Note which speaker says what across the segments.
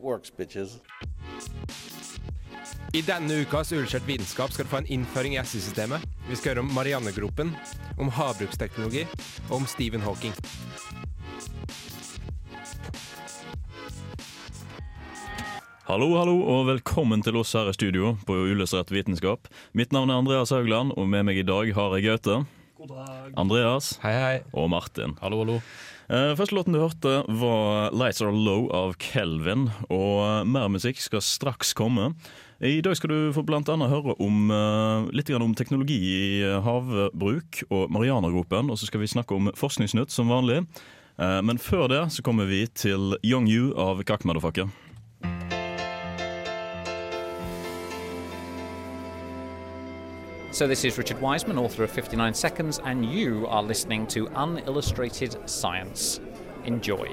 Speaker 1: works, bitches.
Speaker 2: I denne ukas Ullskjørt vitenskap skal du få en innføring i SI-systemet. Vi skal høre om Mariannegropen, om havbruksteknologi og om Stephen Hawking.
Speaker 3: Hallo, hallo, og velkommen til oss her i studio på Uillustrert vitenskap. Mitt navn er Andreas Haugland, og med meg i dag har jeg Gaute,
Speaker 4: God dag.
Speaker 3: Andreas
Speaker 2: Hei, hei.
Speaker 3: og Martin.
Speaker 5: Hallo, hallo.
Speaker 3: Eh, første låten du hørte, var 'Lights Are Low' av Kelvin, og mer musikk skal straks komme. I dag skal du få blant annet høre om, eh, litt om teknologi i eh, havbruk og Marianergropen, og så skal vi snakke om Forskningsnytt som vanlig. Men før det så kommer vi til Young You av Kakk Motherfucker.
Speaker 6: So, this is Richard Wiseman, author of 59 Seconds, and you are listening to Unillustrated Science. Enjoy.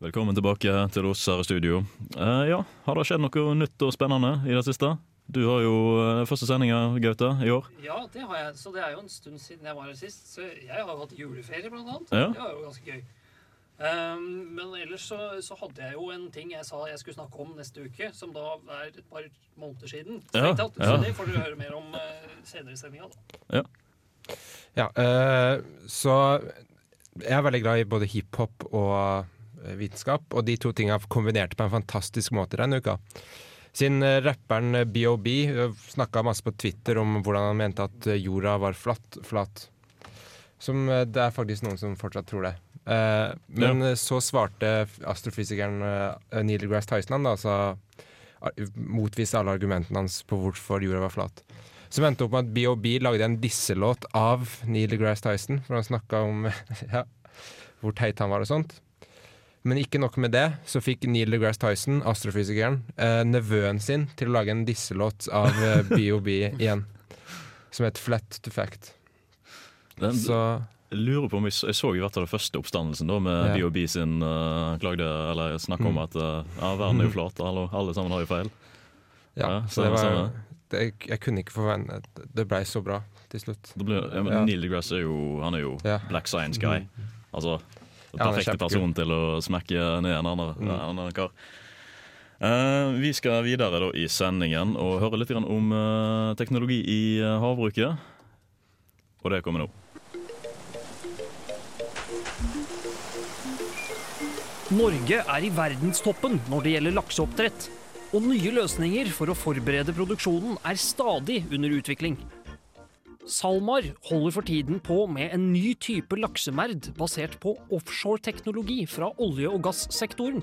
Speaker 3: Velkommen tilbake til oss her i studio. Uh, ja, Har det skjedd noe nytt og spennende i det siste? Du har jo uh, første sendinga, Gaute, i år.
Speaker 4: Ja, det har jeg. Så det er jo en stund siden jeg var her sist. Så jeg har hatt juleferie, blant annet.
Speaker 3: Ja.
Speaker 4: Det var jo ganske gøy. Um, men ellers så, så hadde jeg jo en ting jeg sa jeg skulle snakke om neste uke, som da er et par måneder siden.
Speaker 3: Ja, ja.
Speaker 4: Så det får dere høre mer om uh, senere i sendinga, da.
Speaker 2: Ja, eh, så jeg er veldig glad i både hiphop og eh, vitenskap, og de to tingene kombinerte kombinert på en fantastisk måte denne uka. Siden rapperen BOB snakka masse på Twitter om hvordan han mente at jorda var flatt. flat. Som det er faktisk noen som fortsatt tror det. Eh, men ja. så svarte astrofysikeren uh, Neil deGrasse Tyson han da, altså motviste alle argumentene hans på hvorfor jorda var flat. Som endte opp med at BOB lagde en disselåt av Neil deGrasse Tyson, for han snakka om ja, hvor teit han var og sånt. Men ikke nok med det, så fikk Neil deGrasse Tyson, astrofysikeren, eh, nevøen sin til å lage en disselåt av eh, BOB igjen. Som het Flat to Fact.
Speaker 3: Den,
Speaker 2: Så
Speaker 3: lurer på om jeg, jeg så i hvert fall den første oppstandelsen da med
Speaker 2: Ja.
Speaker 3: BOB sin uh, klagde, eller snakk om
Speaker 2: Mm.
Speaker 3: at uh, ja, verden er jo flat, alle, alle sammen har jo feil.
Speaker 2: ja,
Speaker 3: Ja,
Speaker 2: så det var det, Jeg kunne ikke forvente Det blei så bra til slutt.
Speaker 3: Blir, ja, men. Neil deGrasse er jo, han er jo black science guy. Altså, den
Speaker 2: er
Speaker 3: perfekte
Speaker 2: kjempekul.
Speaker 3: person til å smekke ned en annen,
Speaker 2: Mm.
Speaker 3: en annen kar. Uh, vi skal videre da i sendingen og høre litt grann om uh, teknologi i uh, havbruket. Og det kommer nå.
Speaker 4: Norge er i verdenstoppen når det gjelder lakseoppdrett. Og nye løsninger for å forberede produksjonen er stadig under utvikling. SalMar holder for tiden på med en ny type laksemerd basert på offshore-teknologi fra olje- og gassektoren.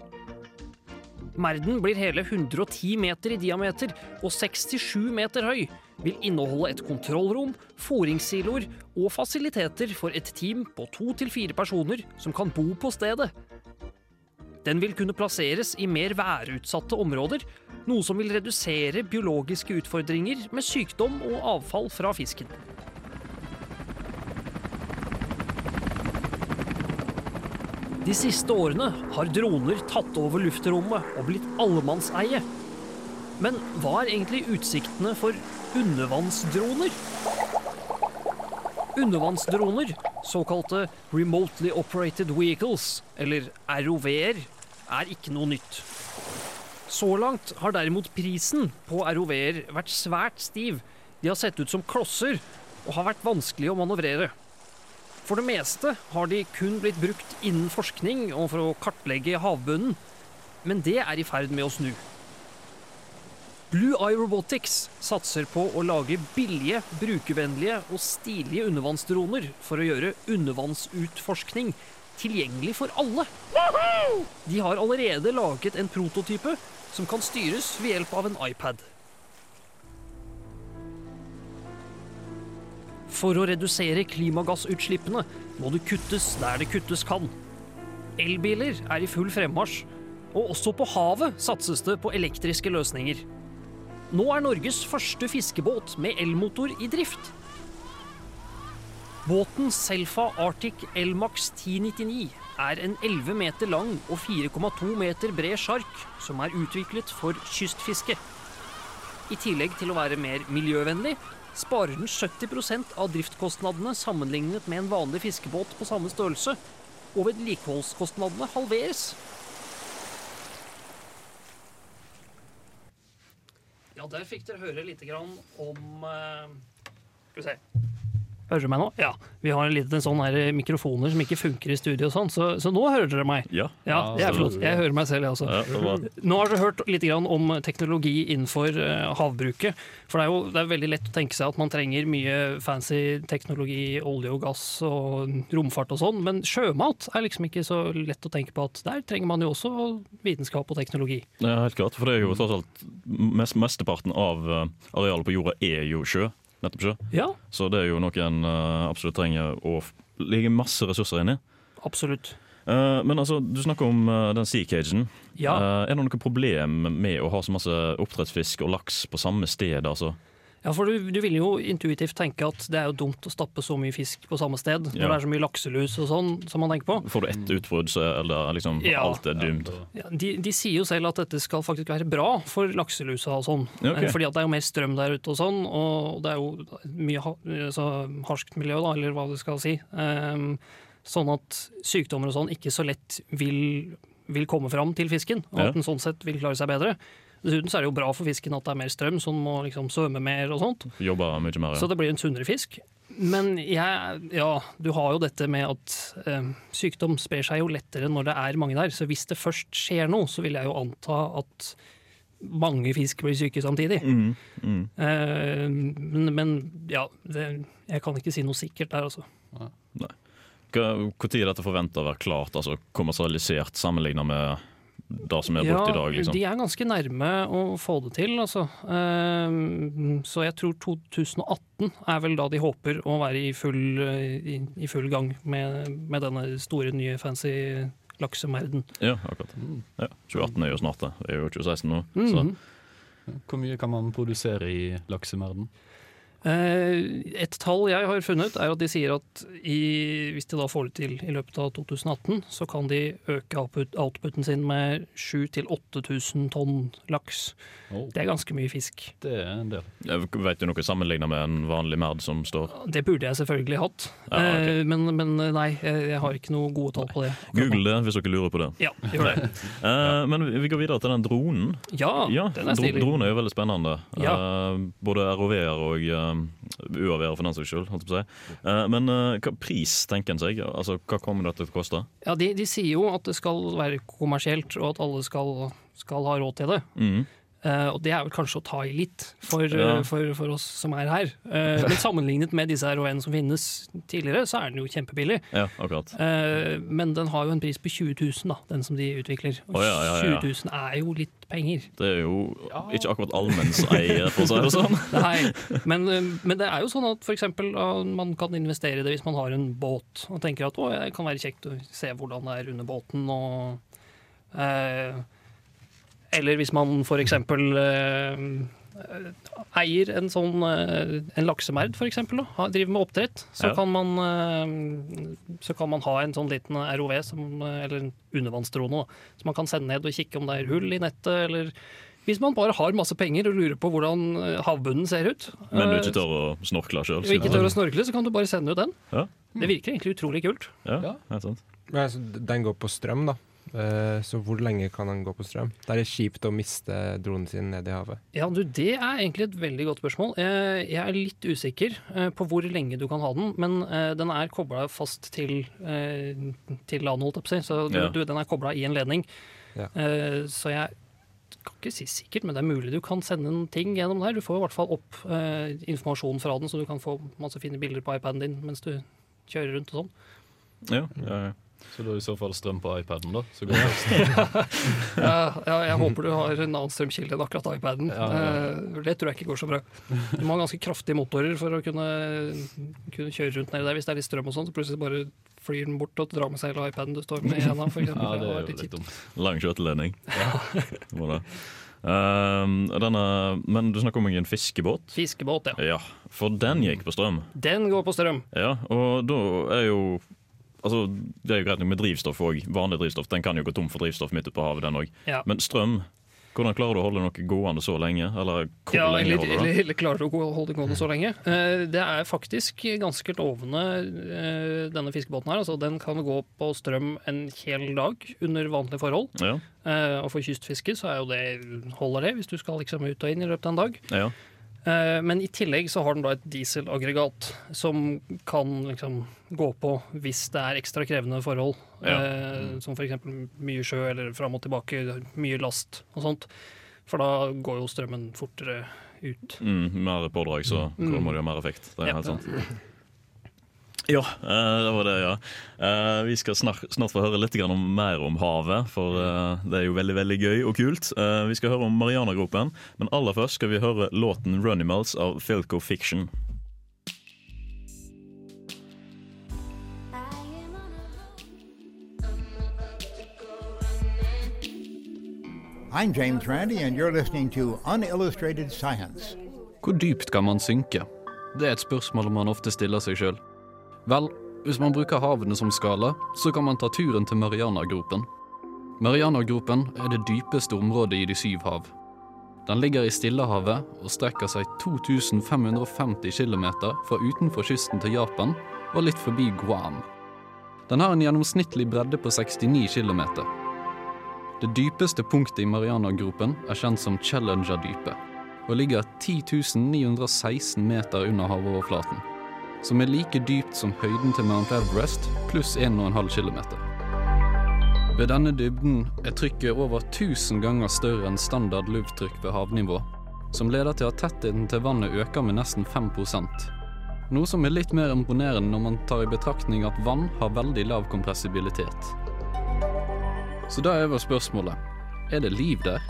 Speaker 4: Merden blir hele 110 meter i diameter og 67 meter høy. Vil inneholde et kontrollrom, fôringssiloer og fasiliteter for et team på to til fire personer som kan bo på stedet. Den vil kunne plasseres i mer værutsatte områder, noe som vil redusere biologiske utfordringer med sykdom og avfall fra fisken. De siste årene har droner tatt over luftrommet og blitt allemannseie. Men hva er egentlig utsiktene for undervannsdroner? Undervannsdroner, såkalte Remotely Operated Vehicles, eller ROV-er, er ikke noe nytt. Så langt har derimot prisen på ROV-er vært svært stiv. De har sett ut som klosser og har vært vanskelig å manøvrere. For det meste har de kun blitt brukt innen forskning og for å kartlegge havbunnen, men det er i ferd med å snu. Blue Eye Robotics satser på å lage billige, brukervennlige og stilige undervannsdroner for å gjøre undervannsutforskning tilgjengelig for alle. De har allerede laget en prototype som kan styres ved hjelp av en iPad. For å redusere klimagassutslippene må det kuttes der det kuttes kan. Elbiler er i full fremmarsj, og også på havet satses det på elektriske løsninger. Nå er Norges første fiskebåt med elmotor i drift. Båten Selfa Arctic Elmax 1099 er en 11 meter lang og 4,2 meter bred sjark som er utviklet for kystfiske. I tillegg til å være mer miljøvennlig, sparer den 70% av driftskostnadene sammenlignet med en vanlig fiskebåt på samme størrelse, og vedlikeholdskostnadene halveres. Ja, der fikk dere høre litt om eh, Skal vi se. Hører dere meg nå? Ja. Vi har en liten sånn her mikrofoner som ikke funker i studio, og sånn, så, så nå hører dere meg.
Speaker 3: Ja.
Speaker 4: Ja, det er flott. Jeg hører meg selv, jeg også.
Speaker 3: Ja,
Speaker 4: Nå har dere hørt litt grann om teknologi innenfor eh, havbruket. For det er jo det er veldig lett å tenke seg at man trenger mye fancy teknologi, olje og gass og romfart og sånn, men sjømat er liksom ikke så lett å tenke på at der trenger man jo også vitenskap og teknologi.
Speaker 3: ja, helt klart. For det er jo tross alt mest, Mesteparten av eh, arealet på jorda er jo sjø. Nettopp sjø.
Speaker 4: Ja,
Speaker 3: Så det er jo noe en eh, absolutt trenger å ligge masse ressurser inn i.
Speaker 4: absolutt.
Speaker 3: Eh, men altså, du snakker om eh, den sea cagen.
Speaker 4: Ja.
Speaker 3: Er det noe problem med å ha så masse oppdrettsfisk og laks på samme sted? altså?
Speaker 4: Ja, for du, du vil jo intuitivt tenke at det er jo dumt å stappe så mye fisk på samme sted, når det er så mye lakselus og sånn som man tenker på.
Speaker 3: Får du ett utbrudd, så er det liksom
Speaker 4: Ja.
Speaker 3: alt er dumt.
Speaker 4: Ja, de, de sier jo selv at dette skal faktisk være bra for lakselusa og sånn.
Speaker 3: Ja, ok.
Speaker 4: Eh, Fordi at det er jo mer strøm der ute og sånn, og det er jo mye ha, så harskt miljø, da, eller hva du skal si. Um, sånn at sykdommer og sånn ikke så lett vil, vil komme fram til fisken, og at den sånn sett vil klare seg bedre. Dessuten så er det jo bra for fisken at det er mer strøm, så den må liksom svømme mer og sånt.
Speaker 3: Jobber mye mer.
Speaker 4: Så det blir en sunnere fisk. Men jeg, ja, du har jo dette med at eh, sykdom sprer seg jo lettere når det er mange der. Så hvis det først skjer noe, så vil jeg jo anta at mange fisk blir syke samtidig.
Speaker 3: Mm, mm.
Speaker 4: Eh, men, men ja, det, jeg kan ikke si noe sikkert der, altså.
Speaker 3: Når er dette forventa å være klart, altså kommersialisert, sammenligna med det som er borte i dag? liksom?
Speaker 4: de er ganske nærme å få det til, altså. Eh, så jeg tror 2018 er vel da de håper å være i full, eh, i, i full gang med, med denne store, nye, fancy laksemerden.
Speaker 3: Ja, akkurat. Ja, 2018 er jo snart det. Det er jo 2016 nå. Så
Speaker 4: Mhm.
Speaker 7: Hvor mye kan man produsere i laksemerden?
Speaker 4: Eh, et tall jeg har funnet, er at de sier at i, hvis de da får det til i løpet av 2018, så kan de øke output, outputen sin med 7000-8000 tonn laks.
Speaker 7: Oh,
Speaker 4: Det er ganske mye fisk.
Speaker 7: det er en del.
Speaker 3: vet du noe sammenligna med en vanlig merd som står
Speaker 4: Det burde jeg selvfølgelig hatt,
Speaker 3: Ja, ok.
Speaker 4: Eh, men, men nei, jeg, har ikke noe gode tall på det.
Speaker 3: Google det hvis dere lurer på det.
Speaker 4: Ja, gjør det.
Speaker 3: Eh, men vi- går videre til den dronen.
Speaker 4: Ja,
Speaker 3: Ja,
Speaker 4: den er stilig.
Speaker 3: Dronen er jo veldig spennende.
Speaker 4: Ja.
Speaker 3: Eh, både ROV-er og UAV-er for den saks skyld. holdt jeg på å si. Eh, men eh, hva pris tenker en seg? Altså, Hva kommer dette til å koste?
Speaker 4: Ja, de, de sier jo at det skal være kommersielt, og at alle skal, skal ha råd til det.
Speaker 3: Mhm.
Speaker 4: Eh, og det er vel kanskje å ta i litt for,
Speaker 3: Ja.
Speaker 4: uh, for, for oss som er her. Uh, men sammenlignet med disse ROV-ene som finnes tidligere, så er den jo kjempebillig.
Speaker 3: Ja, akkurat.
Speaker 4: Eh, men den har jo en pris på 20 000, da, den som de utvikler. Og
Speaker 3: oh, ja, ja, ja.
Speaker 4: 20 000 er jo litt penger.
Speaker 3: Det er jo ikke akkurat allmennseie, for å si det sånn.
Speaker 4: Nei, men, men det er jo sånn at for eksempel, ah, man kan investere i det hvis man har en båt og tenker at å, det kan være kjekt å se hvordan det er under båten. Og, eh, eller hvis man for eksempel eh, eier en sånn eh, en laksemerd, for eksempel, driver med oppdrett, så,
Speaker 3: Ja.
Speaker 4: kan man, eh, så kan man ha en sånn liten ROV, som, eh, eller en undervannsdrone, som man kan sende ned og kikke om det er hull i nettet, eller hvis man bare har masse penger og lurer på hvordan eh, havbunnen ser ut.
Speaker 3: Men du
Speaker 4: eh,
Speaker 3: ikke tør å snorkle sjøl.
Speaker 4: ikke tør å snorkle, så kan du bare sende ut den.
Speaker 3: Ja.
Speaker 4: Det virker egentlig utrolig kult.
Speaker 3: Ja,
Speaker 7: Ja.
Speaker 3: helt sant.
Speaker 2: Men altså, den går på strøm, da. Eh, Så hvor lenge kan den gå på strøm? Det er kjipt å miste dronen sin ned i havet.
Speaker 4: Ja, du, Det er egentlig et veldig godt spørsmål. Eh, Jeg er litt usikker eh, på hvor lenge du kan ha den, men den er kobla fast til, til land, holdt jeg på å si. Så du,
Speaker 3: Ja.
Speaker 4: du, den er kobla i en ledning.
Speaker 2: Ja.
Speaker 4: Eh, Så jeg kan ikke si sikkert, men det er mulig du kan sende en ting gjennom der. Du får i hvert fall opp informasjonen informasjon fra den, så du kan få masse fine bilder på iPaden din mens du kjører rundt og sånn.
Speaker 3: Ja, ja, ja.
Speaker 7: Så da er i så fall strøm på iPaden, da. Så går det.
Speaker 4: Ja, ja, jeg håper du har en annen strømkilde enn akkurat iPaden.
Speaker 7: Ja, ja.
Speaker 4: Eh, Det tror jeg ikke går så bra. Du må ha ganske kraftige motorer for å kunne, kunne kjøre rundt nedi der. Hvis det er litt strøm og sånn, så plutselig bare flyr den bort og drar med seg hele iPaden du står med i henda.
Speaker 7: Ja, det er jo
Speaker 4: litt
Speaker 7: dumt.
Speaker 3: Lang Ja. Ehm, denne, men du snakker om en fiskebåt?
Speaker 4: Fiskebåt, ja.
Speaker 3: Ja, for den gikk på strøm.
Speaker 4: Den går på strøm.
Speaker 3: Ja, og da er jo Altså, Det er jo greit nok med drivstoff òg. Vanlig drivstoff den kan jo gå tom for drivstoff midt ute på havet, den òg.
Speaker 4: Ja.
Speaker 3: Men strøm, hvordan klarer du å holde noe gående så lenge? Eller hvor
Speaker 4: Ja,
Speaker 3: lenge holder det?
Speaker 4: eller, klarer du å holde det gående så lenge? Eh, Det er faktisk ganske lovende, eh, denne fiskebåten her. Altså, den kan gå på strøm en hel dag under vanlige forhold.
Speaker 3: Ja,
Speaker 4: Eh, Og for kystfiske så er jo det, holder det, hvis du skal liksom ut og inn i løpet av en dag.
Speaker 3: ja.
Speaker 4: Eh, Men i tillegg så har den da et dieselaggregat som kan liksom gå på hvis det er ekstra krevende forhold.
Speaker 3: Ja.
Speaker 4: Mm. Som f.eks. mye sjø eller fram og tilbake, mye last og sånt. For da går jo strømmen fortere ut.
Speaker 3: Mm, mer pådrag, så
Speaker 4: Mm.
Speaker 3: det jo mer effekt. Det er
Speaker 4: Ja.
Speaker 3: helt sant. Ja, eh, det var det, ja. Eh, Vi skal snart, få høre litt om, mer om havet, for eh, det er jo veldig veldig gøy og kult. Eh, Vi skal høre om Marianagropen, men aller først skal vi høre låten 'Runimals' av Filco Fiction.
Speaker 8: I'm James Randi, and you're listening to Unillustrated Science.
Speaker 7: Hvor dypt kan man synke? Det er et spørsmål man ofte stiller seg sjøl. Vel, hvis man bruker havene som skala, så kan man ta turen til Marianagropen. Marianagropen er det dypeste området i de syv hav. Den ligger i Stillehavet og strekker seg 2550 km fra utenfor kysten til Japan og litt forbi Guam. Den har en gjennomsnittlig bredde på 69 km. Det dypeste punktet i Marianagropen er kjent som Challenger-dypet og ligger 10 916 meter under havoverflaten, som er like dypt som høyden til Mount Everest pluss 1,5 km. Ved denne dybden er trykket over 1000 ganger større enn standard lufttrykk ved havnivå, som leder til at tettheten til vannet øker med nesten 5% noe som er litt mer imponerende når man tar i betraktning at vann har veldig lav kompressibilitet. Så da er vel spørsmålet er det liv der?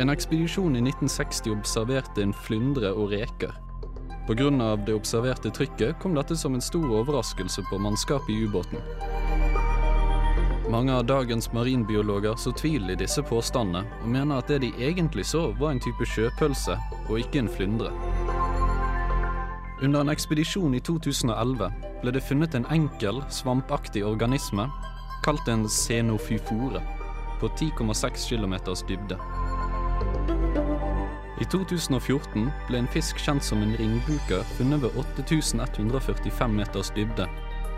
Speaker 7: En ekspedisjon i 1960 observerte en flyndre og reker. Pga. det observerte trykket kom dette som en stor overraskelse på mannskapet i ubåten. Mange av dagens marinbiologer så tvil i disse påstandene, og mener at det de egentlig så, var en type sjøpølse, og ikke en flyndre. Under en ekspedisjon i 2011 ble det funnet en enkel, svampaktig organisme kalt en xenofyfore på 10,6 km dybde. I 2014 ble en fisk kjent som en ringbuker funnet ved 8145 meters dybde,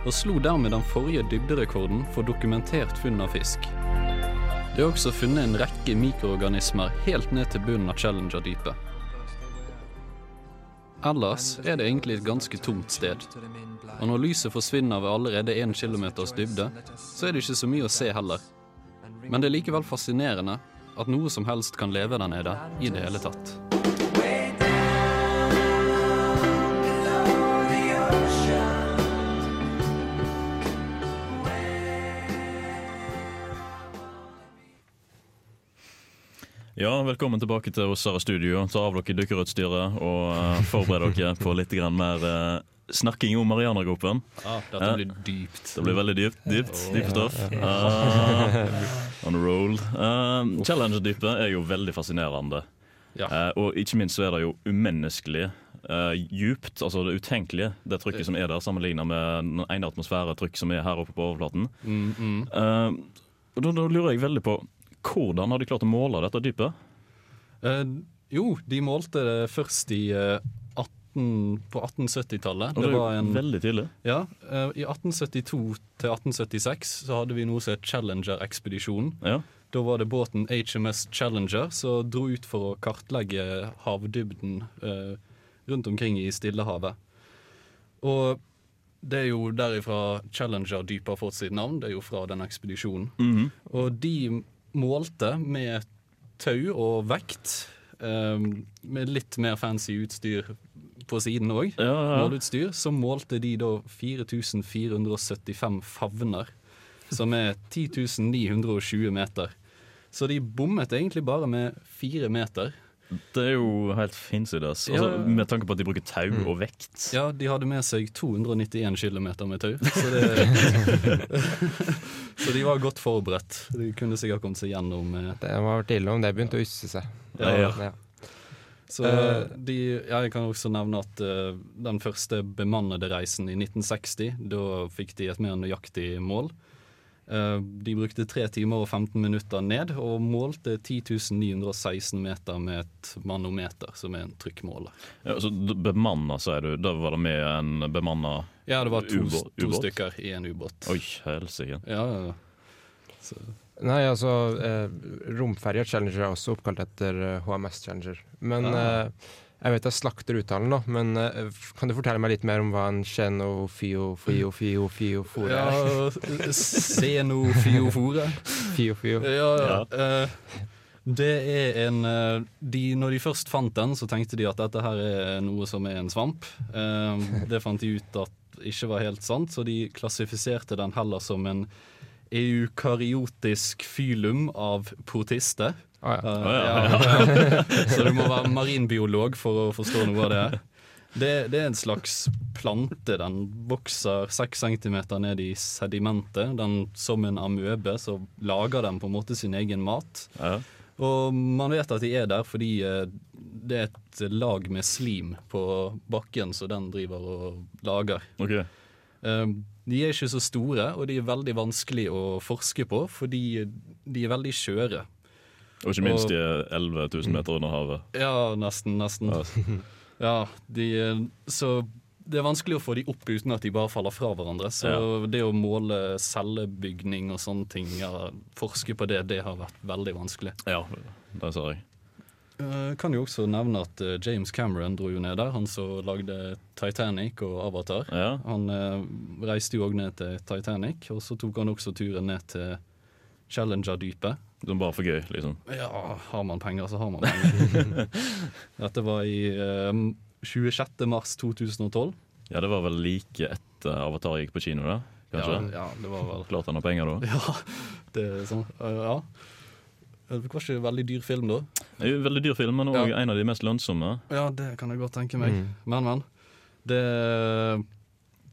Speaker 7: og slo dermed den forrige dybderekorden for dokumentert funn av fisk. Det er også funnet en rekke mikroorganismer helt ned til bunnen av Challenger-dypet. Ellers er det egentlig et ganske tomt sted. Og når lyset forsvinner ved allerede 1 km dybde, så er det ikke så mye å se heller. Men det er likevel fascinerende at noe som helst kan leve der nede i det hele tatt.
Speaker 3: Ja, velkommen tilbake til oss her i studio. Ta av dere dykkerutstyret og eh, forbered dere på litt mer eh, snakking om Marianergropen.
Speaker 7: Ah, dette blir dypt.
Speaker 3: Det blir veldig dypt. Dypt, dypt stoff. Uh, on a roll. Uh, Challenger-dypet er jo veldig fascinerende.
Speaker 7: Ja.
Speaker 3: Uh, og ikke minst så er det jo umenneskelig uh, djupt, altså det utenkelige, det trykket som er der, sammenlignet med den ene atmosfæretrykk som er her oppe på overflaten.
Speaker 7: Mm, mm.
Speaker 3: Uh, da, da lurer jeg veldig på hvordan har de klart å måle dette dypet?
Speaker 7: Eh, jo, de målte det først i eh, 18, på 1870-tallet.
Speaker 3: Det, det var jo veldig tidlig.
Speaker 7: Ja, uh, I 1872 til 1876 så hadde vi noe som het Challenger-ekspedisjonen.
Speaker 3: Ja.
Speaker 7: Da var det båten HMS Challenger som dro ut for å kartlegge havdybden uh, rundt omkring i Stillehavet. Og det er jo derifra Challenger-dypet har fått sitt navn. Det er jo fra den ekspedisjonen.
Speaker 3: Mhm.
Speaker 7: Og de målte med tau og vekt, Um, med litt mer fancy utstyr på siden òg,
Speaker 3: Ja, ja.
Speaker 7: måleutstyr, så målte de da 4475 favner som er 10.920 meter. Så de bommet egentlig bare med fire meter.
Speaker 3: Det er jo helt hinsides. Altså,
Speaker 7: Ja.
Speaker 3: Med tanke på at de bruker tau
Speaker 2: Mm.
Speaker 3: og vekt.
Speaker 7: Ja, de hadde med seg 291 km med tau. Så, det, så de var godt forberedt. De kunne sikkert kommet seg gjennom eh,
Speaker 2: Det må ha vært ille om det begynte å ysse seg.
Speaker 7: Ja.
Speaker 2: Ja.
Speaker 7: Så
Speaker 2: Eh.
Speaker 7: de, ja, Jeg kan også nevne at eh, den første bemannede reisen i 1960, da fikk de et mer nøyaktig mål. Eh, de brukte tre timer og 15 minutter ned og målte 10 916 meter med et manometer, som er en trykkmåler.
Speaker 3: Ja, så d- bemanna, sier du. Da var det med en bemanna
Speaker 7: Ja, det var to, to stykker i en ubåt.
Speaker 3: Oi, helsike.
Speaker 7: Ja, ja, ja. Så,
Speaker 2: Nei, altså eh, Romferja Challenger er også oppkalt etter eh, HMS Challenger. Men
Speaker 7: ja.
Speaker 2: eh, Jeg vet jeg slakter uttalen, da, men eh, kan du fortelle meg litt mer om hva en cheno, fio, fio, fio, fio, fore er?
Speaker 7: ja, Xenofiofore.
Speaker 2: Fio, fio.
Speaker 7: Ja, ja. eh, det er en eh, de, Når de først fant den, så tenkte de at dette her er noe som er en svamp. Eh, det fant de ut at ikke var helt sant, så de klassifiserte den heller som en eukaryotisk fylum av protister.
Speaker 2: Ah, ja.
Speaker 3: Uh, ja.
Speaker 7: ja. så du må være marinbiolog for å forstå noe av det. Det, det er en slags plante. Den vokser seks centimeter ned i sedimentet. Den, som en amøbe så lager den på en måte sin egen mat.
Speaker 3: Ja.
Speaker 7: Og man vet at de er der fordi eh, det er et lag med slim på bakken som den driver og lager.
Speaker 3: Ok.
Speaker 7: Eh, De er ikke så store, og de er veldig vanskelig å forske på fordi de er veldig skjøre.
Speaker 3: Og ikke minst
Speaker 7: Og-
Speaker 3: de er 11 000 meter under havet.
Speaker 7: Ja, nesten. Nesten. Ja, de, så det er vanskelig å få de opp uten at de bare faller fra hverandre. Så
Speaker 3: Ja.
Speaker 7: det å måle cellebygning og sånne ting, ja, forske på det, det har vært veldig vanskelig.
Speaker 3: Ja, det sa jeg.
Speaker 7: Jeg kan jo også nevne at eh, James Cameron dro jo ned der, han som lagde Titanic og Avatar.
Speaker 3: Ja.
Speaker 7: Han eh, reiste jo òg ned til Titanic, og så tok han også turen ned til Challenger-dypet.
Speaker 3: Som bare for gøy, liksom.
Speaker 7: Ja, har man penger, så har man penger. Dette var i eh, 26. mars 2012.
Speaker 3: Ja, det var vel like etter Avatar gikk på kino, da? Kanskje?
Speaker 7: Ja, ja, det var vel
Speaker 3: Klart han har penger da.
Speaker 7: Ja, det er sånn. ja. Det var ikke en veldig dyr film, da.
Speaker 3: Det er jo en veldig dyr film, men òg
Speaker 7: Ja.
Speaker 3: en av de mest lønnsomme.
Speaker 7: Ja, det kan jeg godt tenke meg.
Speaker 2: Mm.
Speaker 7: Men, men. Det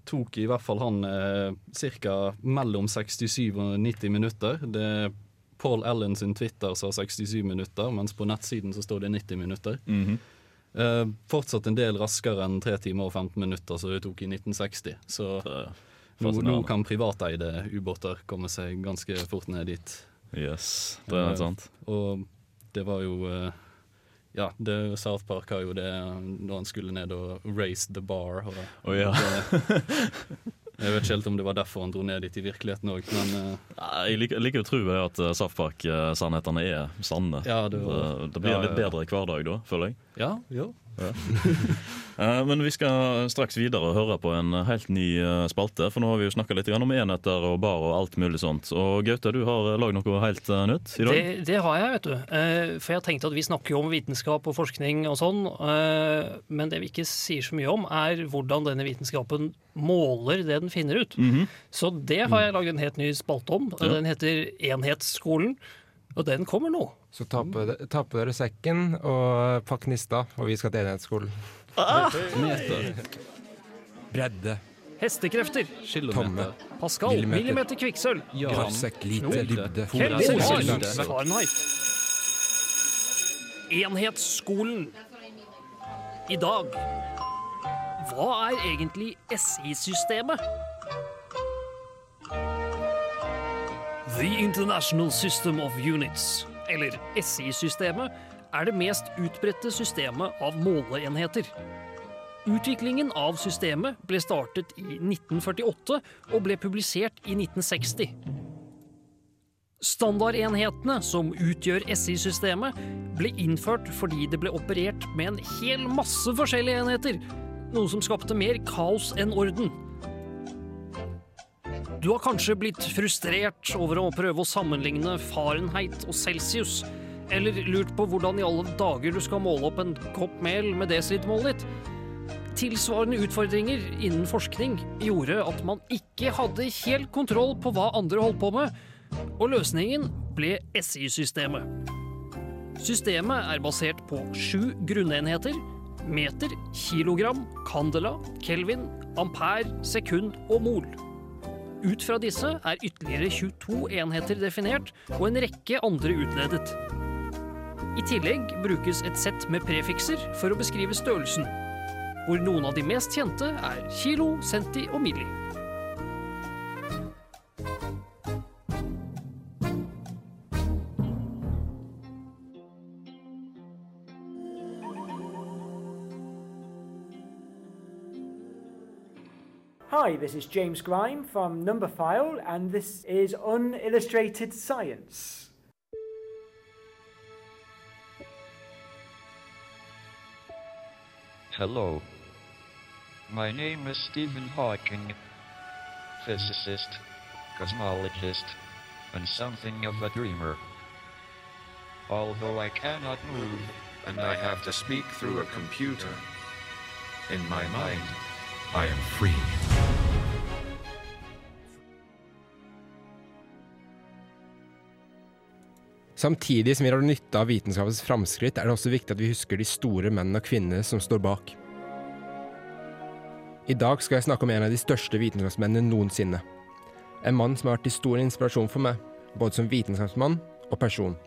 Speaker 7: tok i hvert fall han eh, ca. mellom 67 og 90 minutter. Det er Paul Allen sin Twitter sa 67 minutter, mens på nettsiden så står det 90 minutter.
Speaker 3: Mhm.
Speaker 7: Eh, fortsatt en del raskere enn 3 timer og 15 minutter, som det tok i 1960. Så nå, nå kan privateide ubåter komme seg ganske fort ned dit.
Speaker 3: Yes, det er helt sant.
Speaker 7: Og det var jo eh, Ja, det, South Park har jo det når han skulle ned og raise the bar. Og,
Speaker 3: oh, ja.
Speaker 7: det, jeg vet ikke helt om det var derfor han dro ned dit i virkeligheten òg, men eh,
Speaker 3: Jeg liker, jeg liker å tro at South Park-sannhetene er sanne.
Speaker 7: ja, det,
Speaker 3: Det,
Speaker 7: var,
Speaker 3: det blir
Speaker 7: ja,
Speaker 3: litt
Speaker 7: bedre
Speaker 3: bedre hverdag da, føler jeg.
Speaker 7: Ja, jo.
Speaker 3: Eh, Men vi skal straks videre og høre på en helt ny eh, spalte. For nå har vi jo snakka litt om enheter og bar og alt mulig sånt. Og Gaute, du har lagd noe helt eh, nytt i dag.
Speaker 4: Det, det har jeg, vet du. Eh, For jeg tenkte at vi snakker jo om vitenskap og forskning og sånn, eh, men det vi ikke sier så mye om, er hvordan denne vitenskapen måler det den finner ut.
Speaker 3: Mhm.
Speaker 4: Så det har jeg laget en helt ny spalte om. Den heter Enhetsskolen, og den kommer nå.
Speaker 2: Så ta på, de- ta på dere sekken og pakk nista, og vi skal til enhetsskolen.
Speaker 7: Meter.
Speaker 2: Bredde,
Speaker 4: Hestekrefter.
Speaker 7: Kilometer.
Speaker 4: Pascal.
Speaker 2: Millimeter.
Speaker 4: Millimeter kvikksølv.
Speaker 7: Ja.
Speaker 2: grammsekk, lite,
Speaker 4: Knop.
Speaker 2: dybde.
Speaker 4: Fahrenheit. Enhetsskolen. I dag Hva er egentlig SI-systemet? The International System of Units, eller SI-systemet, er det mest utbredte systemet av måleenheter. Utviklingen av systemet ble startet i 1948 og ble publisert i 1960. Standardenhetene som utgjør SI-systemet, ble innført fordi det ble operert med en hel masse forskjellige enheter, noe som skapte mer kaos enn orden. Du har kanskje blitt frustrert over å prøve å sammenligne Fahrenheit og Celsius, eller lurt på hvordan i alle dager du skal måle opp en kopp mel med desilitermålet ditt. Tilsvarende utfordringer innen forskning gjorde at man ikke hadde helt kontroll på hva andre holdt på med, og løsningen ble SI-systemet. Systemet er basert på sju grunnenheter meter, kilogram, candela, kelvin, ampere, sekund og mol. Ut fra disse er ytterligere 22 enheter definert og en rekke andre utledet. I tillegg brukes et sett med prefikser for å beskrive størrelsen, hvor noen av de mest kjente er kilo, centi og milli.
Speaker 9: Hi, this is James Grime from Numberphile, and this is Unillustrated Science.
Speaker 10: Hello. My name is Stephen Hawking, physicist, cosmologist, and something of a dreamer. Although I cannot move,
Speaker 11: and I have to speak through a computer, in my mind, I am free.
Speaker 2: Samtidig som vi har nytte av vitenskapens framskritt, er det også viktig at vi husker de store mennene og kvinnene som står bak. I dag skal jeg snakke om en av de største vitenskapsmennene noensinne. En mann som har vært til stor inspirasjon for meg, både som vitenskapsmann og person.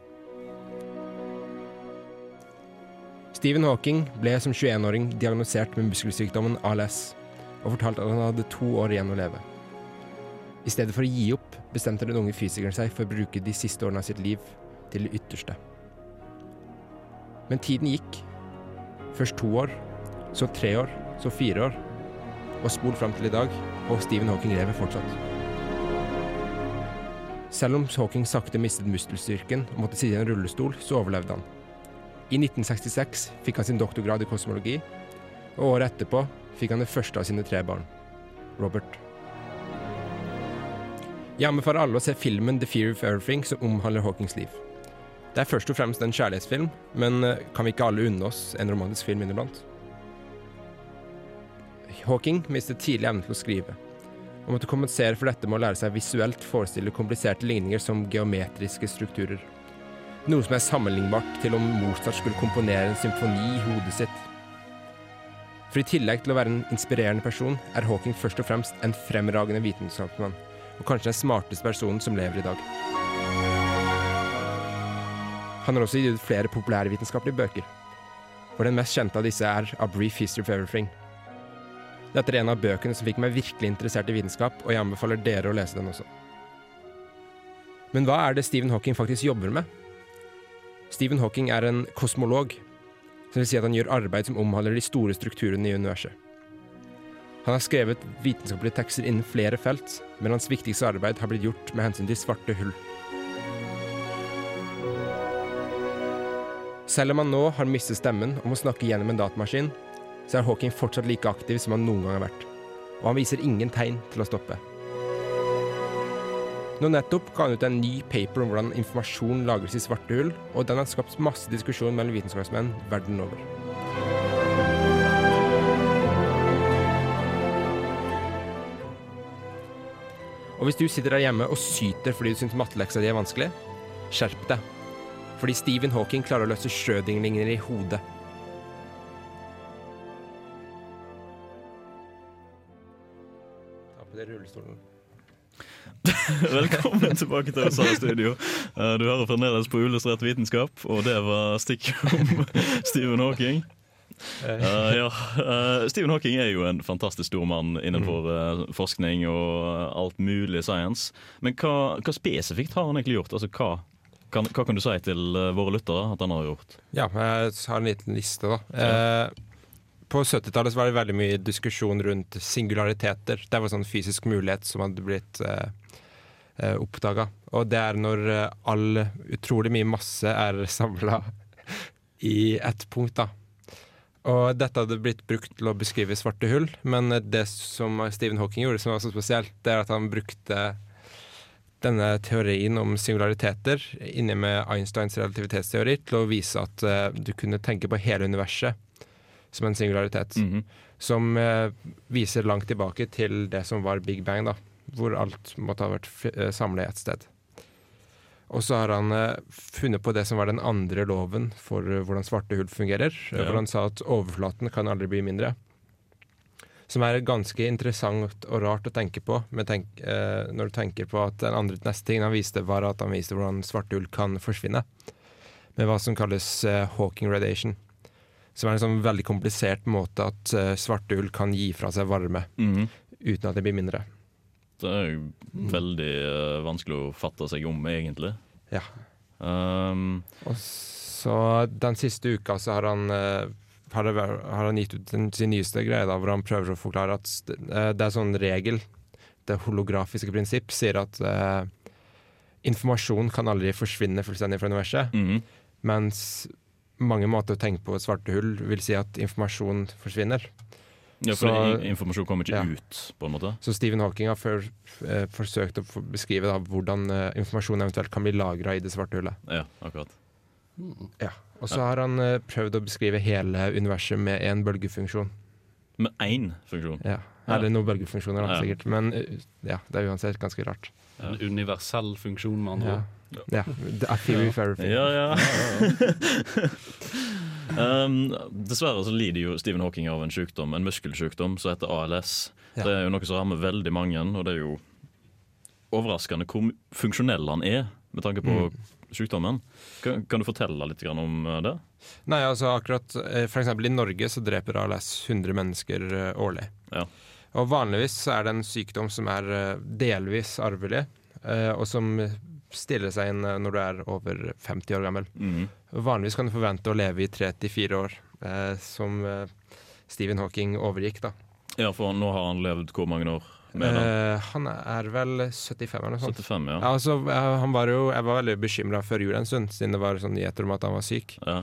Speaker 2: Stephen Hawking ble som 21-åring diagnosert med muskelsykdommen ALS, og fortalte at han hadde to år igjen å leve. I stedet for å gi opp, bestemte den unge fysikeren seg for å bruke de siste årene av sitt liv til det ytterste. Men tiden gikk. Først to år, så tre år, så fire år. Og spol fram til i dag, og Stephen Hawking lever fortsatt. Selv om Hawking sakte mistet muskelstyrken og måtte sitte i en rullestol, så overlevde han. I 1966 fikk han sin doktorgrad i kosmologi, og året etterpå fikk han det første av sine tre barn, Robert. Jeg anbefaler alle å se filmen The Fear of Everything som omhandler Hawkings liv. Det er først og fremst en kjærlighetsfilm, men eh, kan vi ikke alle unne oss en romantisk film inniblant? Hawking mistet tidlig evnen til å skrive, og måtte kompensere for dette med å lære seg visuelt forestille kompliserte ligninger som geometriske strukturer. Noe som er sammenlignbart til om Mozart skulle komponere en symfoni i hodet sitt. For i tillegg til å være en inspirerende person, er Hawking først og fremst en fremragende vitenskapsmann, og kanskje den smarteste personen som lever i dag. Han har også gitt ut flere populærvitenskapelige bøker, hvor den mest kjente av disse er A Brief History of Everything. Dette er en av bøkene som fikk meg virkelig interessert i vitenskap, og jeg anbefaler dere å lese den også. Men hva er det Stephen Hawking faktisk jobber med? Stephen Hawking er en kosmolog, som vil si at han gjør arbeid som omhandler de store strukturene i universet. Han har skrevet vitenskapelige tekster innen flere felt, men hans viktigste arbeid har blitt gjort med hensyn til svarte hull. Selv om han nå har mistet stemmen og må snakke gjennom en datamaskin, så er Hawking fortsatt like aktiv som han noen gang har vært. Og han viser ingen tegn til å stoppe. Nå nettopp ga han ut en ny paper om hvordan informasjon lagres i svarte hull, og den har skapt masse diskusjon mellom vitenskapsmenn verden over. Og hvis du sitter der hjemme og syter fordi du syns matteleksa di er vanskelig, skjerp deg. Fordi Stephen Hawking klarer å løse Schrødinger-ligninger i hodet. Ta på deg rullestolen.
Speaker 3: Velkommen tilbake til USA Studio. Eh, Du hører fremdeles på Illustrert vitenskap, og det var stikk om Stephen Hawking. Uh, ja, uh, Stephen Hawking er jo en fantastisk stor mann innenfor uh, forskning og alt mulig science. Men hva, hva spesifikt har han egentlig gjort? Altså, hva, kan, hva kan du si til eh, våre lyttere at han har gjort?
Speaker 2: Ja, jeg har en liten liste, da. Eh, på 70-tallet var det veldig mye diskusjon rundt singulariteter. Det var sånn fysisk mulighet som hadde blitt eh, eh, oppdaga. Og det er når all utrolig mye masse er samla i ett punkt, da. Og dette hadde blitt brukt til å beskrive svarte hull, men det som Stephen Hawking gjorde, som var så spesielt, det er at han brukte denne teorien om singulariteter inni med Einsteins relativitetsteori til å vise at uh, du kunne tenke på hele universet som en singularitet.
Speaker 3: Mhm.
Speaker 2: som eh, viser langt tilbake til det som var Big Bang, da, hvor alt måtte ha vært uh, samlet i ett sted. Og så har han eh, funnet på det som var den andre loven for eh, hvordan svarte hull fungerer. eh,
Speaker 3: Ja.
Speaker 2: Hvor han sa at overflaten kan aldri bli mindre. Som er ganske interessant og rart å tenke på tenk, eh, når du tenker på at den andre neste tingen han viste, var at han viste hvordan svarte hull kan forsvinne. Med hva som kalles eh, Hawking radiation. Som er en sånn veldig komplisert måte at eh, svarte hull kan gi fra seg varme
Speaker 3: Mhm.
Speaker 2: uten at det blir mindre.
Speaker 3: Det er jo veldig eh, vanskelig å fatte seg om, egentlig.
Speaker 2: Ja.
Speaker 3: Um,
Speaker 2: Og så den siste uka så har han, eh, har, har han gitt ut den, sin nyeste greie da, hvor han prøver å forklare at eh, det er sånn regel, det holografiske prinsipp, sier at uh, informasjon kan aldri forsvinne fullstendig fra universet.
Speaker 3: Mhm.
Speaker 2: Mens mange måter å tenke på svarte hull vil si at informasjon forsvinner.
Speaker 3: ja, for
Speaker 2: Så-
Speaker 3: informasjon kommer ikke
Speaker 2: ja.
Speaker 3: ut, på en måte.
Speaker 2: Så Stephen Hawking har før, eh, forsøkt å beskrive da, hvordan eh, informasjon eventuelt kan bli lagra i det svarte hullet.
Speaker 3: Ja, akkurat.
Speaker 2: Ja. Og så har han eh, prøvd å beskrive hele universet med en bølgefunksjon.
Speaker 3: Med én funksjon?
Speaker 2: Ja. Eller noen bølgefunksjoner, da,
Speaker 7: Ja.
Speaker 2: sikkert. Men eh, ja, det er uansett ganske rart.
Speaker 7: En universell funksjon, med andre
Speaker 2: Ja.
Speaker 7: ord.
Speaker 2: Ja. Det er theory everything.
Speaker 3: Ja, ja. um, dessverre så lider jo Stephen Hawking av en sykdom, en muskelsykdom som heter ALS.
Speaker 2: Ja.
Speaker 3: Det er jo noe som rammer veldig mange, og det er jo overraskende hvor funksjonell han er med tanke på
Speaker 2: Mm.
Speaker 3: Sykdommen. Kan, kan du fortelle litt om eh, det?
Speaker 2: Nei, altså akkurat F.eks. For eksempel i Norge så dreper ALS 100 mennesker eh, årlig.
Speaker 3: Ja.
Speaker 2: Og vanligvis er det en sykdom som er eh, delvis arvelig, eh, og som stiller seg inn eh, når du er over 50 år gammel.
Speaker 3: Mm.
Speaker 2: Vanligvis kan du forvente å leve i 3-4 år, eh, som eh, Stephen Hawking overgikk, da.
Speaker 3: Ja, for nå har han levd hvor mange år?
Speaker 2: Eh, han er vel 75 eller noe sånt.
Speaker 3: 75, ja.
Speaker 2: altså, han var jo, jeg var veldig bekymra før jul en stund, siden det var sånn nyheter om at han var syk.
Speaker 3: Ja.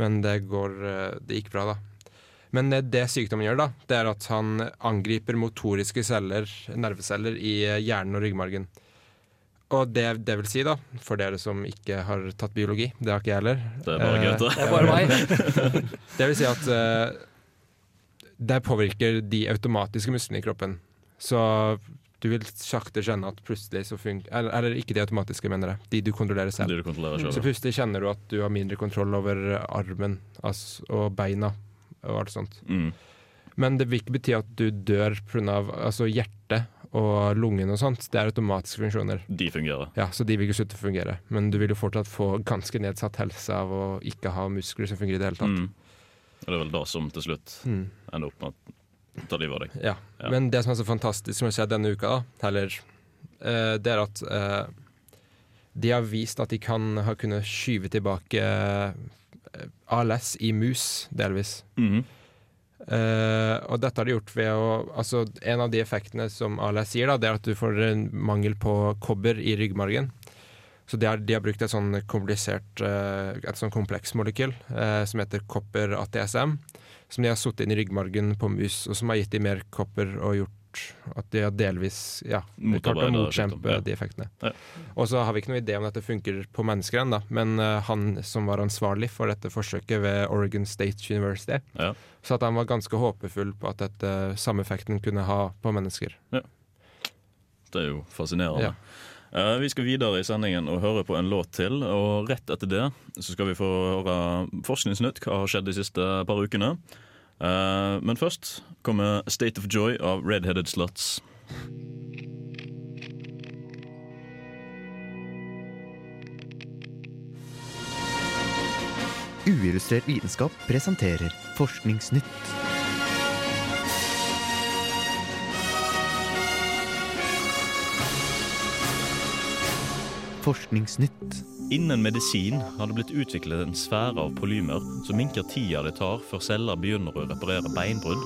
Speaker 2: Men det, går, eh, det gikk bra, da. Men eh, det sykdommen gjør, da, det er at han angriper motoriske celler, nerveceller, i hjernen og ryggmargen. Og det, det vil si, da, for dere som ikke har tatt biologi, det har ikke jeg heller
Speaker 3: Det er bare Gaute.
Speaker 4: Det er bare meg.
Speaker 2: det vil si at uh, det påvirker de automatiske musklene i kroppen. Så du vil sakte skjønne at plutselig så funker eller, eller ikke de automatiske, mener jeg. De du kontrollerer selv.
Speaker 3: Du kontrollerer selv,
Speaker 2: så plutselig kjenner du at du har mindre kontroll over armen altså, og beina og alt sånt.
Speaker 3: Mm.
Speaker 2: Men det vil ikke bety at du dør pga. Altså, hjertet og lungene og sånt. Det er automatiske funksjoner.
Speaker 3: De fungerer.
Speaker 2: Ja, Så de vil ikke slutte å fungere. Men du vil jo fortsatt få ganske nedsatt helse av å ikke ha muskler som fungerer i det hele tatt.
Speaker 3: Mm. Og det er vel det som til slutt
Speaker 2: Mm.
Speaker 3: ender opp med å ta livet av deg.
Speaker 2: Ja. Men det som er så fantastisk som har skjedd denne uka, da, eller, uh, det er at uh, de har vist at de kan ha kunnet skyve tilbake eh, ALS i mus, delvis.
Speaker 3: Mm
Speaker 2: -hmm. Uh, og dette har de gjort ved å Altså, en av de effektene som ALS gir, da, det er at du får en mangel på kobber i ryggmargen. Så de har, de har brukt et sånn komplisert eh, Et sånn kompleks molekyl eh, som heter kopper ATSM. Som de har satt inn i ryggmargen på mus, og som har gitt de mer kopper og gjort at de har delvis ja, klart å motkjempe
Speaker 3: ja.
Speaker 2: de effektene.
Speaker 3: Ja.
Speaker 2: Og så har vi ikke noen idé om dette funker på mennesker ennå, men uh, han som var ansvarlig for dette forsøket ved Oregon State University,
Speaker 3: Ja.
Speaker 2: sa at han var ganske håpefull på at dette samme effekten kunne ha på mennesker.
Speaker 3: Det er jo fascinerende.
Speaker 2: Ja.
Speaker 3: Eh, vi skal videre i sendingen og høre på en låt til. Og rett etter det så skal vi få høre Forskningsnytt, hva har skjedd de siste par ukene. Eh, men først kommer State of Joy av Redheaded Sluts.
Speaker 12: Uillustrert vitenskap presenterer Forskningsnytt. Forskningsnytt.
Speaker 3: Innen medisin har det blitt utviklet en sfære av polymer som minker tida det tar før celler begynner å reparere beinbrudd.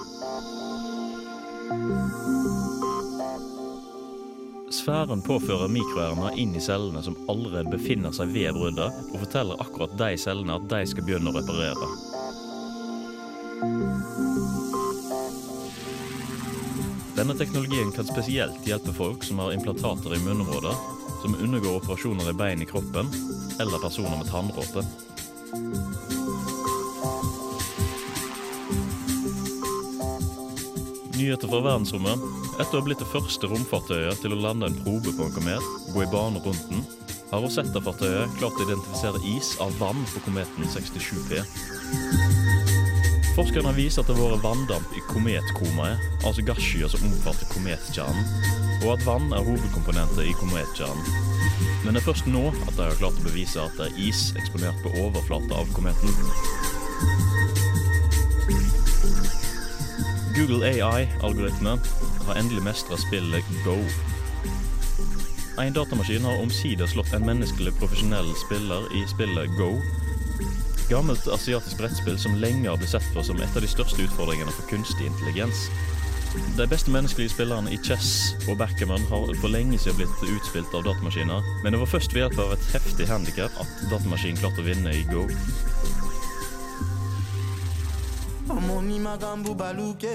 Speaker 3: Sfæren påfører mikroRNA inn i cellene som allerede befinner seg ved bruddet, og forteller akkurat de cellene at de skal begynne å reparere. Denne teknologien kan spesielt hjelpe folk som har implantater i munnområder, som undergår operasjoner i bein i kroppen, eller personer med tannråte. Nyheter fra verdensrommet. Etter å ha blitt det første romfartøyet til å lande en probe på en komet, gå i bane rundt den, har Rosetta-fartøyet klart å identifisere is av vann på kometen 67P. Forskerne viser at det har vært vanndamp i kometkomaet, altså gasskyer som omfatter kometkjernen, og at vann er hovedkomponenter i kometkjernen. Men det er først nå at de har klart å bevise at det er is eksponert på overflata av kometen. Google AI-algoritme har endelig mestra spillet Go. En datamaskin har omsider slått en menneskelig profesjonell spiller i spillet Go. Gammelt asiatisk brettspill som lenge har blitt sett på som et av de største utfordringene for kunstig intelligens. De beste menneskelige spillerne i chess og backgammon har for lenge siden blitt utspilt av datamaskiner, men det var først ved hjelp av et heftig handikap at datamaskinen klarte å vinne i Go.
Speaker 13: Omoni magambu baluke.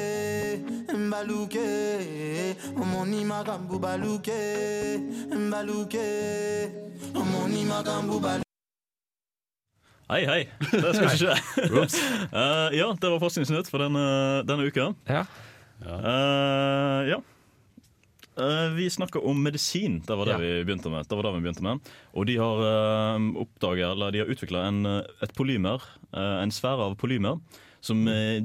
Speaker 3: Hei, hei. Det skal ikke skje. uh, ja, det var Forskningsnytt for denne, denne uka.
Speaker 2: Ja.
Speaker 3: Eh, ja. Uh, vi snakka om medisin. Det var det,
Speaker 2: Ja.
Speaker 3: vi begynte med. det var det vi begynte med. Og de har uh, oppdaget, eller de har utvikla et polymer, uh, en sfære av polymer, som uh,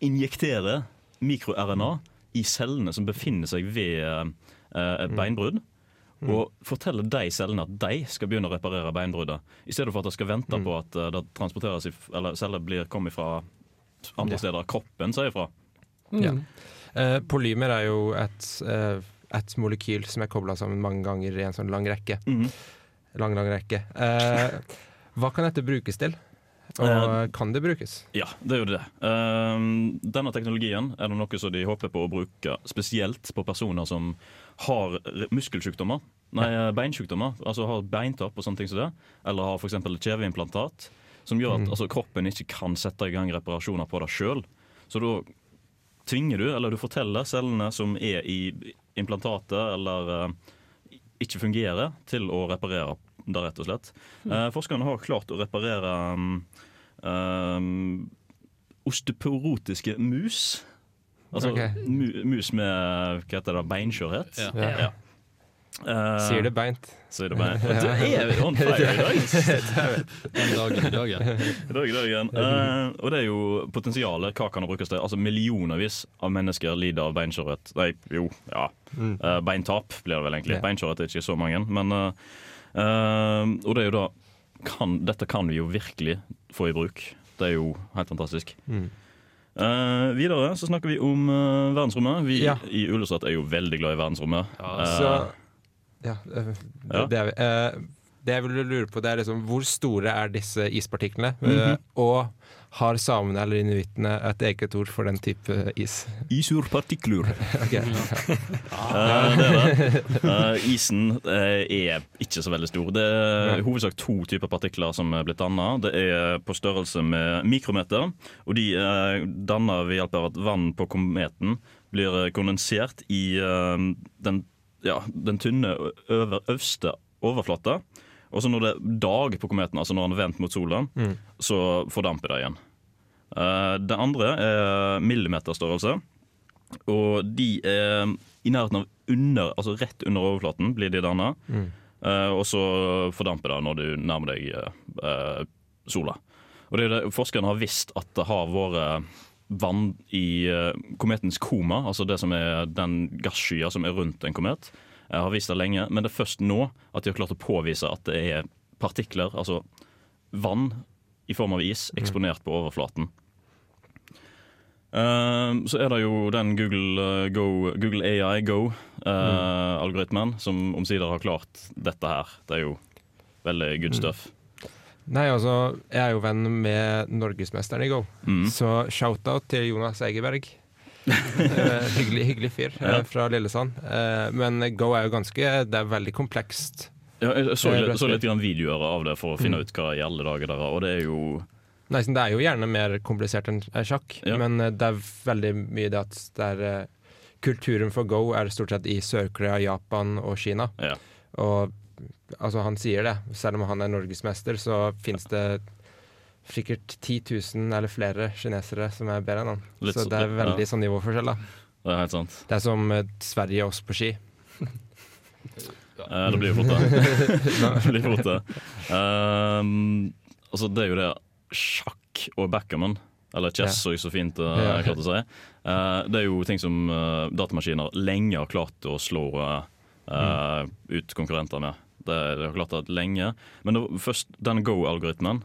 Speaker 3: injekterer mikro-RNA i cellene som befinner seg ved eh, et beinbrudd. Og forteller de cellene at de skal begynne å reparere beinbruddet. I stedet for at de skal vente på at eh, det transporteres i, eller celler blir kommet fra andre steder. Kroppen sier fra.
Speaker 2: Ja. Eh, polymer er jo et, eh, et molekyl som er kobla sammen mange ganger i en sånn lang rekke.
Speaker 3: Mm.
Speaker 2: Lang, lang rekke. Eh, hva kan dette brukes til? Og kan det brukes?
Speaker 3: Ja, det gjør det. Denne teknologien er det noe som de håper på å bruke spesielt på personer som har muskelsykdommer. Nei, beinsykdommer. Altså har beintap og sånne ting som det. Eller har f.eks. kjeveimplantat. Som gjør at
Speaker 2: Mm.
Speaker 3: altså, kroppen ikke kan sette i gang reparasjoner på det sjøl. Så da tvinger du, eller du forteller cellene som er i implantatet eller eh, ikke fungerer, til å reparere det, rett og slett. Eh, forskerne har klart å reparere um, um, osteoporotiske mus. Altså
Speaker 2: okay.
Speaker 3: mu, mus med hva heter det, beinskjørhet.
Speaker 2: Ja. Ja.
Speaker 3: Eh,
Speaker 2: Sier det beint.
Speaker 3: Sier det beint. Det er on fire i dag.
Speaker 7: Den dagen i dag, ja.
Speaker 3: I dag i dagen. Eh, og det er jo potensialet. Hva kan det brukes til? Altså Millionervis av mennesker lider av beinskjørhet. Nei, jo, ja. Eh, beintap blir det vel egentlig. Beinskjørhet er ikke så mange. Men, og det er jo da kan, Dette kan vi jo virkelig få i bruk. Det er jo helt fantastisk.
Speaker 2: Mm.
Speaker 3: Uh, videre så snakker vi om uh, verdensrommet. Vi
Speaker 2: Ja.
Speaker 3: i Ullestrøm er jo veldig glad i verdensrommet. Ja,
Speaker 2: Så ja, eh,
Speaker 3: Ja.
Speaker 2: Det, er. Eh, det jeg vil lure på, det er liksom hvor store er disse ispartiklene?
Speaker 3: Mhm.
Speaker 2: Eh, og har samene eller inuittene et eget ord for den type is?
Speaker 3: Isurpartikler.
Speaker 2: Ok.
Speaker 3: Ja. det er det. Eh, isen eh, er ikke så veldig stor. Det er i hovedsak to typer partikler som er blitt danna. Det er på størrelse med mikrometer, og de er danna ved hjelp av at vann på kometen blir kondensert i den, ja, den tynne øver, øverste overflata. Og så når det er dag på kometen, altså når den er vendt mot sola,
Speaker 2: Mm.
Speaker 3: så fordamper det igjen. Uh, det andre er millimeterstørrelse. Og de er i nærheten av under, altså rett under overflaten blir de danna.
Speaker 2: Mm.
Speaker 3: Uh, og så fordamper det når du nærmer deg uh, sola. Og det er det, Forskerne har visst at det har vært vann i eh, kometens koma, altså det som er den gasskya som er rundt en komet. Jeg har visst det lenge, men det er først nå at de har klart å påvise at det er partikler, altså vann i form av is, eksponert på overflaten. Eh, så er det jo den Google, eh, Go, Google AI Go-algoritmen som omsider har klart dette her. Det er jo veldig good stuff.
Speaker 2: Nei, altså, jeg er jo venn med norgesmesteren i Go,
Speaker 3: Mm.
Speaker 2: så shout-out til Jonas Egeberg. Eh, hyggelig, hyggelig fyr eh,
Speaker 3: Ja.
Speaker 2: fra Lillesand. Eh, men Go er jo ganske Det er veldig komplekst.
Speaker 3: Ja, jeg så, litt- så litt videoer av det for å finne
Speaker 2: Mm.
Speaker 3: ut hva i alle dager det er. Og det er jo
Speaker 2: Nei, det er jo gjerne mer komplisert enn sjakk,
Speaker 3: Ja.
Speaker 2: men det er veldig mye det at det er Kulturen for Go er stort sett i Sør-Korea, Japan og Kina.
Speaker 3: Ja.
Speaker 2: Og altså, han sier det. Selv om han er norgesmester, så fins det sikkert 10 000 eller flere kinesere som er bedre enn han.
Speaker 3: Litt
Speaker 2: så det er
Speaker 3: ja.
Speaker 2: veldig sånn nivåforskjell, da.
Speaker 3: Det er helt sant.
Speaker 2: Det er som eh, Sverige og oss på ski.
Speaker 3: Det blir jo fort det. det blir fort det. Um, altså, det er jo det sjakk og backgammon, eller chess,
Speaker 2: Ja.
Speaker 3: så fint uh,
Speaker 2: Ja.
Speaker 3: klarte å si. Uh, det er jo ting som uh, datamaskiner lenge har klart å slå uh, mm. ut konkurrenter med. Det, det har klart det lenge. Men det var først den Go-algoritmen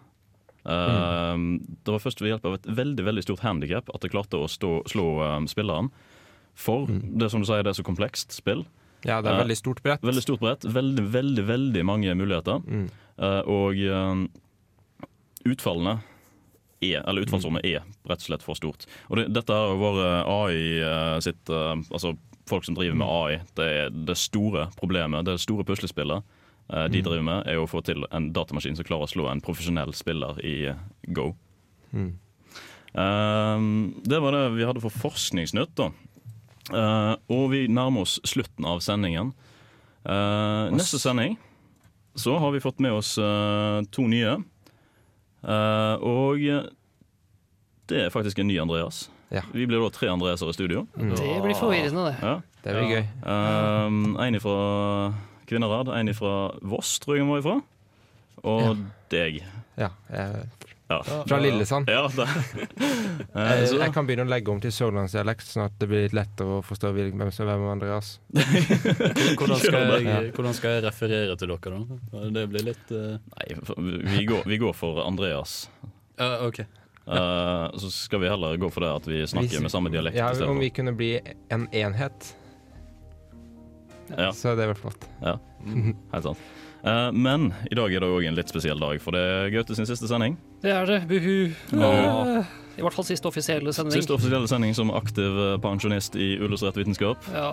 Speaker 3: eh, Det var først ved hjelp av et veldig veldig stort handikap at det klarte å stå, slå um, spilleren. For det som du sier, det er så komplekst spill.
Speaker 2: Ja, det er
Speaker 3: Eh,
Speaker 2: veldig stort brett.
Speaker 3: Veldig stort brett. Veldig, veldig veldig mange muligheter. Eh, og eh, utfallene er, eller utfallsrommet er rett og slett for stort. Og det, dette har vært AI eh, sitt eh, Altså folk som driver med AI. Det er det store problemet, det er det store puslespillet de
Speaker 2: Mm.
Speaker 3: driver med, er å få til en datamaskin som klarer å slå en profesjonell spiller i eh, Go.
Speaker 2: Mm.
Speaker 3: Eh, det var det vi hadde for Forskningsnytt, da. Eh, og vi nærmer oss slutten av sendingen. Eh, neste sending så har vi fått med oss eh, to nye. Eh, og det er faktisk en ny Andreas. Vi blir da tre Andreaser i studio.
Speaker 4: Det blir forvirrende, det.
Speaker 3: Ja.
Speaker 2: Det blir gøy.
Speaker 3: Um, en fra Kvinnherad, en fra Voss, tror jeg han var ifra. Og deg.
Speaker 2: Ja, jeg,
Speaker 3: Ja.
Speaker 2: Fra Lillesand.
Speaker 3: Ja, det. Eh,
Speaker 2: jeg, jeg kan begynne å legge om til sørlandsdialekt, sånn at det blir litt lettere å forstå hvem som er hvem med Andreas.
Speaker 14: Hvordan skal, jeg, hvordan skal jeg referere til dere, da? Det blir litt uh...
Speaker 3: Nei, vi går, vi går for Andreas.
Speaker 14: Uh, ok.
Speaker 3: uh, så skal vi heller gå for det at vi snakker
Speaker 2: Hvis-
Speaker 3: med samme dialekt.
Speaker 2: Ja, om vi kunne bli en enhet,
Speaker 3: Ja.
Speaker 2: så det er vel flott.
Speaker 3: Ja, helt sant. Uh, men i dag er det òg en litt spesiell dag, for det er Gaute sin siste sending.
Speaker 4: Det er det. Buhu.
Speaker 3: Ja.
Speaker 4: I hvert fall siste offisielle sending.
Speaker 3: Siste offisielle sending som aktiv eh, pensjonist i illustrert vitenskap.
Speaker 4: Ja.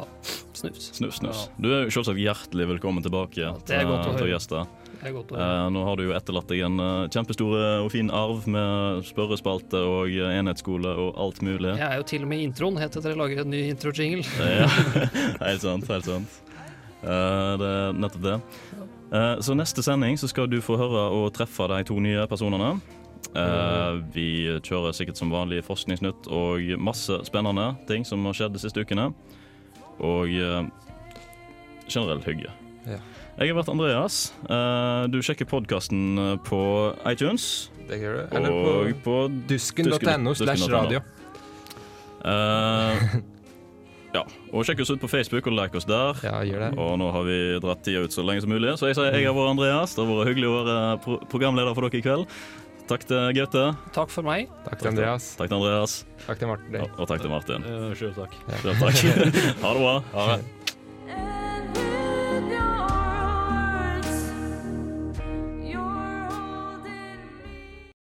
Speaker 4: Snus.
Speaker 3: Snus, snus. Du er jo selvsagt hjertelig velkommen tilbake
Speaker 4: ja, til, å
Speaker 3: eh, til
Speaker 4: godt å høre.
Speaker 3: Eh, nå har du jo etterlatt deg en eh, kjempestor eh, og fin arv med spørrespalte og eh, enhetsskole og alt mulig.
Speaker 4: Jeg er jo til og med i introen, helt at jeg lager en ny intro-jingle.
Speaker 3: Ja, helt sant. Helt sant. Eh, det er nettopp det. Eh, så neste sending så skal du få høre og treffe de to nye personene. Eh, vi kjører sikkert som vanlig Forskningsnytt og masse spennende ting som har skjedd de siste ukene. Og eh, generell hygge.
Speaker 2: Ja.
Speaker 3: Jeg har vært Andreas. Eh, du sjekker podkasten på iTunes.
Speaker 2: Det gjør du. Eller
Speaker 3: og
Speaker 2: på dusken.no slash radio.
Speaker 3: Uh, ja, og sjekk oss ut på Facebook og like oss der.
Speaker 2: Ja, gjør det.
Speaker 3: Og nå har vi dratt tida ut så lenge som mulig, så jeg sier jeg har vært Andreas. Det har vært hyggelig å være pro programleder for dere i kveld. Takk til Gaute.
Speaker 4: Takk for meg.
Speaker 2: Takk til Andreas.
Speaker 3: Takk til Andreas.
Speaker 2: Takk til Martin.
Speaker 3: Og, og takk til Martin.
Speaker 14: Sjøl takk.
Speaker 3: Selv takk. ha det bra.
Speaker 14: Ha det.